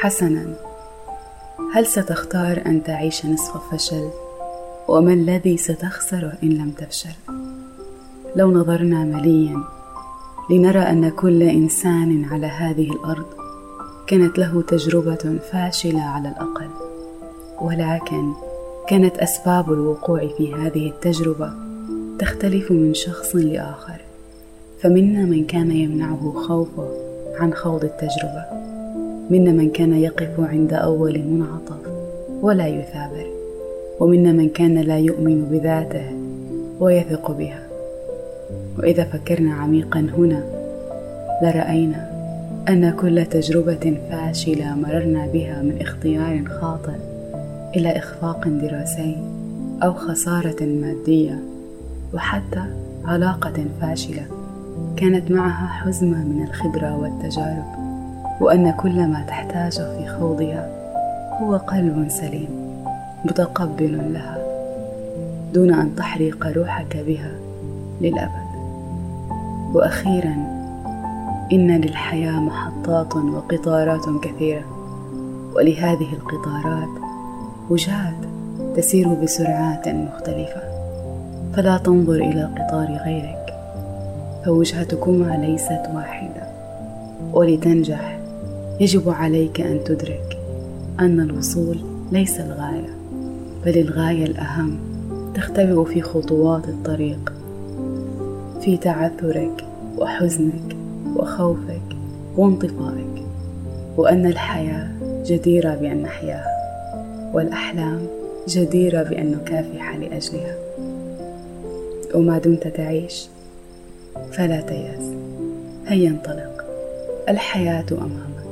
حسنا. هل ستختار أن تعيش نصف فشل؟ وما الذي ستخسر إن لم تفشل؟ لو نظرنا مليا لنرى أن كل إنسان على هذه الأرض كانت له تجربة فاشلة على الأقل. ولكن كانت أسباب الوقوع في هذه التجربة تختلف من شخص لآخر. فمنا من كان يمنعه خوفه عن خوض التجربة. منا من كان يقف عند أول منعطف ولا يثابر ومنا من كان لا يؤمن بذاته ويثق بها. وإذا فكرنا عميقا هنا لرأينا أن كل تجربة فاشلة مررنا بها من اختيار خاطئ إلى إخفاق دراسي أو خسارة مادية وحتى علاقة فاشلة كانت معها حزمة من الخبرة والتجارب. وأن كل ما تحتاجه في خوضها هو قلب سليم متقبل لها دون أن تحرق روحك بها للأبد. وأخيرا إن للحياة محطات وقطارات كثيرة ولهذه القطارات وجهات تسير بسرعات مختلفة. فلا تنظر إلى قطار غيرك فوجهتكما ليست واحدة ولتنجح يجب عليك أن تدرك أن الوصول ليس الغاية بل الغاية الأهم تختبئ في خطوات الطريق في تعثرك وحزنك وخوفك وانطفائك وأن الحياة جديرة بأن نحياها والأحلام جديرة بأن نكافح لأجلها. وما دمت تعيش فلا تيأس هيا انطلق الحياة أمامك.